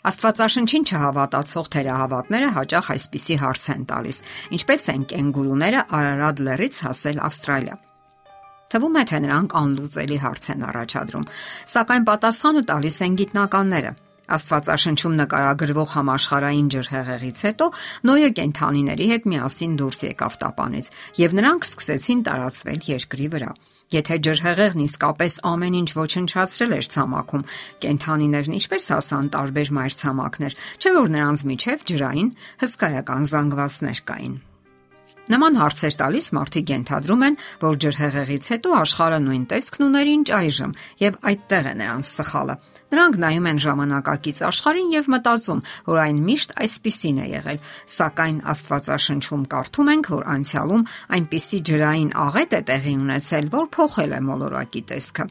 Աստվածաշնչին չհավատացող թերահավատները հաճախ այսպիսի հարց են տալիս. Ինչպես են կենգուրուները Արարատ լեռից հասել Ավստրալիա։ Թվում է, թե նրանք անլուծելի հարց են առաջադրում, սակայն պատասխանը տալիս են գիտնականները։ Աստվածաշնչում նկարագրվող համաշխարային ջրհեղեղից հետո Նոյը կենթանիների հետ միասին դուրս եկավ տապանից, եւ նրանք սկսեցին տարածվել երկրի վրա։ Եթե ջրհեղեղն իսկապես ամեն ինչ ոչնչացրել էր ցամաքում, կենթանիներն ինչպես հասան տարբեր մայրցամաքներ, չէ՞ որ նրանց միջև ջրային հսկայական զանգվածներ կային։ Նման հարցեր տալիս մարդիկ ենթադրում են, որ ջրհեղեղից հետո աշխարհը նույն տեսքն ուներ ինչ այժմ, եւ այդտեղ է նրանց սխալը։ Նրանք նայում են ժամանակակից աշխարհին եւ մտածում, որ այն միշտ այսպիսին է եղել, սակայն Աստվածաշնչում կարդում ենք, որ անցյալում այնպիսի ջրային աղետ է տեղի ունեցել, որ փոխել է մոլորակի տեսքը։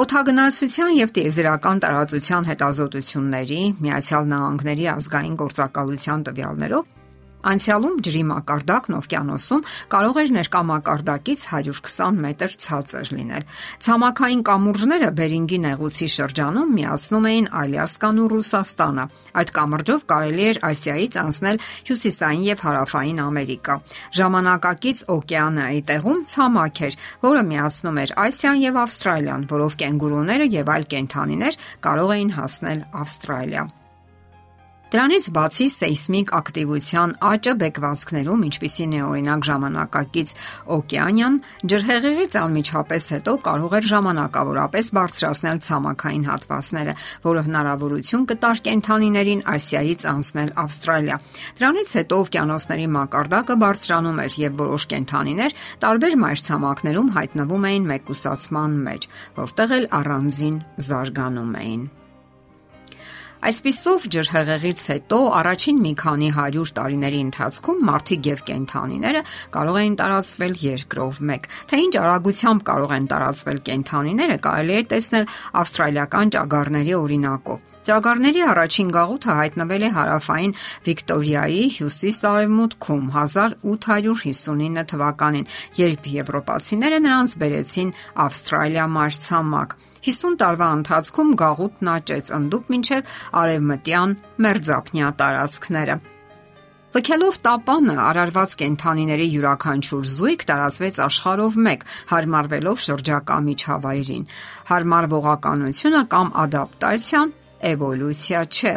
Օթագնացության եւ տիեզերական տարածության հետազոտությունների Միացյալ Նահանգների ազգային գործակալության տվյալներով Անցյալում ջրի մակարդակն օվկիանոսում կարող էր ներկա մակարդակից 120 մետր ցածր լինել։ Ցամաքային կամուրջները Բերինգի նեղուցի շրջանում միացնում էին Ալյասկան ու Ռուսաստանը։ Այդ կամրջով կարելի էր Ասիայից անցնել հյուսիսային եւ հարավային Ամերիկա։ Ժամանակակից օկեանայի տեղում ցամաք էր, որը միացնում էր Ասիան եւ Ավստրալիան, որով կենգուրուները եւ այլ կենդանիներ կարող էին հասնել Ավստրալիա։ Դրանից բացի սեյսմիկ ակտիվության աճը բեկվազքներում, ինչպիսին է օրինակ ժամանակակից օկեանյան, ջրհեղեղից անմիջապես հետո կարող էր ժամանակավորապես բարձրացնել ցամաքային հատվածները, որը հնարավորություն կտար կենթանիներին Ասիայից անցնել Ավստրալիա։ Դրանից հետո օվկիանոսների մակարդակը բարձրանում էր եւ որոշ կենթանիներ տարբեր մայրցամաքներում հայտնվում էին մեկուսացման մեջ, որտեղ էլ առանձին զարգանում էին։ Այսպիսով ջրհեղեղից հետո առաջին մի քանի 100 տարիների ընթացքում մարդիկ եւ կենդանիները կարող էին տարածվել երկրով մեկ։ Թե ինչ արագությամբ կարող են տարածվել կենդանիները, կարելի է տեսնել ավստրալիական ճագարների օրինակով։ Ճագարների առաջին գաղութը հայտնվել է հարավային Վիկտորիայի հյուսիս-արևմուտքում 1859 թվականին, երբ եվրոպացիները նրանց բերեցին Ավստրալիա մայրցամաք։ 50 տարվա ընթացքում գաղութն աճեց ընդդուք մինչև արևմտյան մերձափնյա տարածքները։ Լքելով տապանը արարված կենթանիների յուրաքանչյուր զույգ տարածվեց աշխարհով մեկ, հարմարվելով շրջակա միջավայրին։ Հարմարվողականությունը կամ ադապտացիան էվոլյուցիա չէ։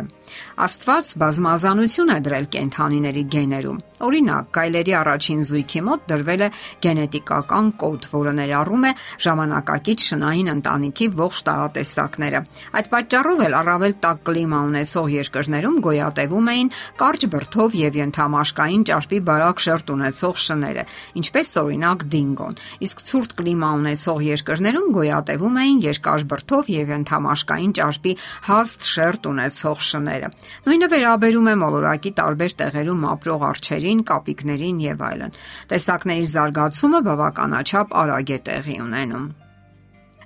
Աստված բազմազանություն է դրել կենթանիների գեներում։ Օրինակ, գայլերի առաջին զույգի մոտ դրվել է գենետիկական կոդ, որը ներառում է ժամանակակից շնային ընտանիքի ողջ տարատեսակները։ Այդ պատճառով էլ առավել տաք կլիմա ունեցող երկրներում գոյատևում էին կարճ բրդով եւ ենթամաշկային ճարպի բարակ շերտ ունեցող շները, ինչպես օրինակ դինգոն։ Իսկ ցուրտ կլիմա ունեցող երկրներում գոյատևում էին երկար բրդով եւ ենթամաշկային ճարպի հաստ շերտ ունեցող շները։ Նույնը վերաբերում է մոլորակի տարբեր տեղերում ապրող արջերին, կապիկներին եւ այլն։ Տեսակների զարգացումը բավականաչափ արագ է տեղի ունենում։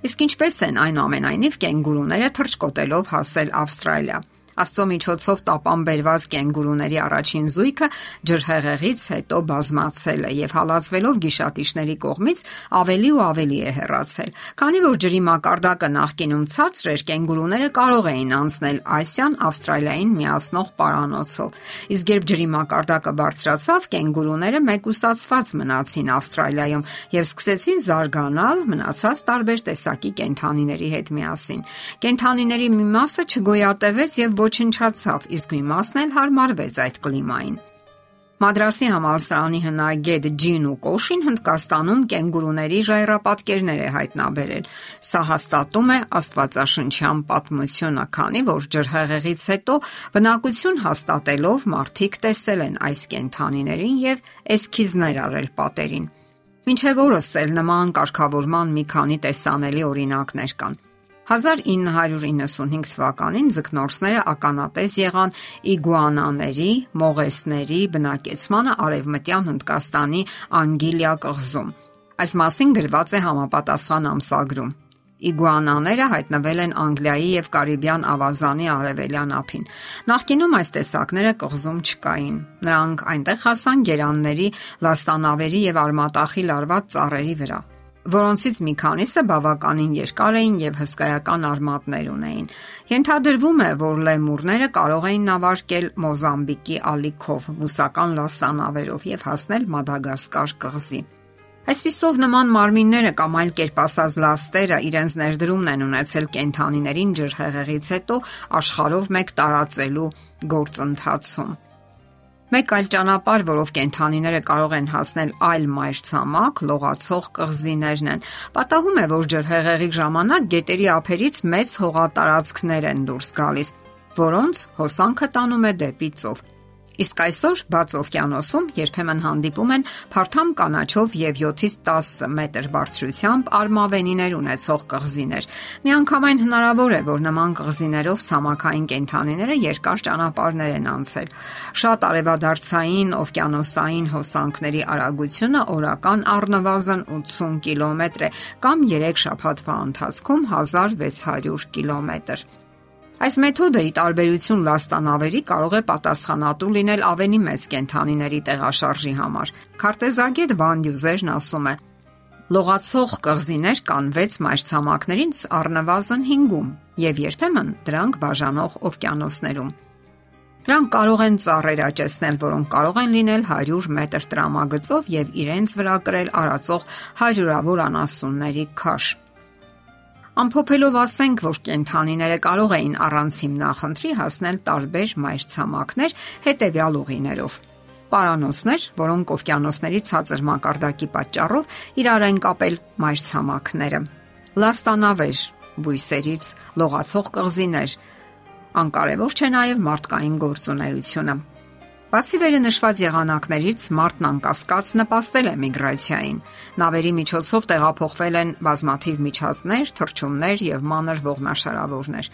Իսկ ինչպես են այնուամենայնիվ կենգուրուները թրջկոտելով հասել Ավստրալիա։ Աստծո միջոցով տապան բերված կենգուրուների առաջին զույգը ջրհեղեղից հետո բազմացել է եւ հալածվելով գիշատիչների կողմից ավելի ու ավելի է հեռացել։ Քանի որ ջրի մակարդակը նախկինում ցածր էր, կենգուրուները կարող էին անցնել Ասիան Ավստրալիային միացնող պարանոցով։ Իսկ երբ ջրի մակարդակը բարձրացավ, կենգուրուները մեկուսացված մնացին Ավստրալիայում եւ սկսեցին զարգանալ մնացած տարբեր տեսակի կենթանիների հետ միասին։ Կենթանիների մի մասը չգոյատևեց եւ ոչնչացավ, իսկ մի մասն էլ հարմարվեց այդ կլիմային։ Մադրասի համալսարանի հնագետ Ջինու Կոշին Հնդկաստանում կենգուրուների ժայռապատկերներ է հայտնաբերել։ Սա հաստատում է Աստվածաշնչյան պատմությունը, քանի որ ջրհեղեղից հետո բնակություն հաստատելով մարդիկ տեսել են այս կենթանիներին եւ էսքիզներ արել պատերին։ Մինչև օրս էլ նման կարգավորման մի քանի տեսանելի օրինակներ կան։ 1995 թվականին ձկնորսները ականատես եղան իգուանաների, մողեսների բնակեցմանը արևմտյան Հնդկաստանի Անգիլիա կղզում։ Այս մասին գրված է համապատասխան ամսագրում։ Իգուանաները հայտնվել են Անգլիայի եւ Կարիբյան ավազանի արևելյան ափին։ Նախկինում այս տեսակները կղզում չկային։ Նրանք այնտեղ հասան գերանների, լաստանավերի եւ արմատախի լարված ծառերի վրա։ որոնցից մի քանիսը բավականին երկար էին եւ հսկայական արմատներ ունեին։ Ենթադրվում է, որ լեմուրները կարող էին նավարկել Մոզամբիկի ալիքով, բուսական լաստանավերով եւ հասնել Մադագասկար կղզի։ Այսպիսով նման մարմինները կամ այլ կերպ ասած լաստերը իրենց ներդրումն են ունեցել կենթանիներին ջրհեղեղից հետո աշխարհով մեկ տարածելու գործընթացում։ Մեկ այլ ճանապարհ, որով կենթանիները կարող են հասնել այլ մայրցամաք, լողացող կղզիներն են։ Պատահում է, որ ջրհեղեղի ժամանակ գետերի ափերից մեծ հողատարածքներ են դուրս գալիս, որոնց հոսանքը տանում է դեպի ծով։ Իսկ այսօր բաց օվկիանոսում երբեմն հանդիպում են փարթամ կանաչով եւ 7-ից 10 մետր բարձրությամբ արմավենիներ ունեցող կղզիներ։ Միանգամայն հնարավոր է, որ նման կղզիներով ցամաքային կենթանիները երկար ճանապարհներ են անցել։ Շատ արևադարձային օվկիանոսային հոսանքների արագությունը օրական առնվազն 80 կիլոմետր է կամ 3 շաբաթվա ընթացքում 1600 կիլոմետր։ Այս մեթոդը՝ ի տարբերություն լաստանավերի, կարող է պատասխանատու լինել ավելի մեծ կենթանիների տեղաշարժի համար։ Քարտեզագետ Վան Դյուզերն ասում է. Լողացող կղզիներ կան 6 մայրցամաքներից առնվազն 5-ում եւ երբեմն դրանք բաժանող օվկիանոսներում։ Դրանք կարող են ծառեր աճեցնել, որոնք կարող են լինել 100 մետր տրամագծով եւ իրենց վրա կրել արածող հարյուրավոր անասունների քաշ։ Ամփոփելով ասենք, որ կենթանիները կարող էին առանց հիմնախնդրի հասնել տարբեր մայրցամաքներ հետևյալ ուղիներով. Պարանոսներ, որոնք օվկիանոսների ցածր մակարդակի պատճառով իրար են կապել մայրցամաքները։ Լաստանավեր, բույսերից լողացող կղզիներ, անկարևոր չէ նաև մարդկային գործունեությունը։ Բացի վերը նշված եղանակներից մարդն անկասկած նպաստել է միգրացիային։ Նավերի միջոցով տեղափոխվել են բազմաթիվ միջազներ, թռչուններ եւ մանր ողնաշարավորներ։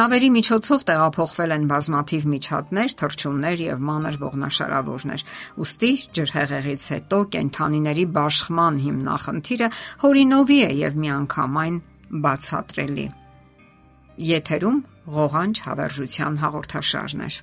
Նավերի միջոցով տեղափոխվել են բազմաթիվ միջատներ, թռչուններ եւ մանր ողնաշարավորներ։ Ոստի ջրհեղեղից հետո կենթանիների բաշխման հիմնախնդիրը հորինովի է եւ միանգամայն բացատրելի։ Եթերում ղողանջ հավերժության հաղորդաշարներ։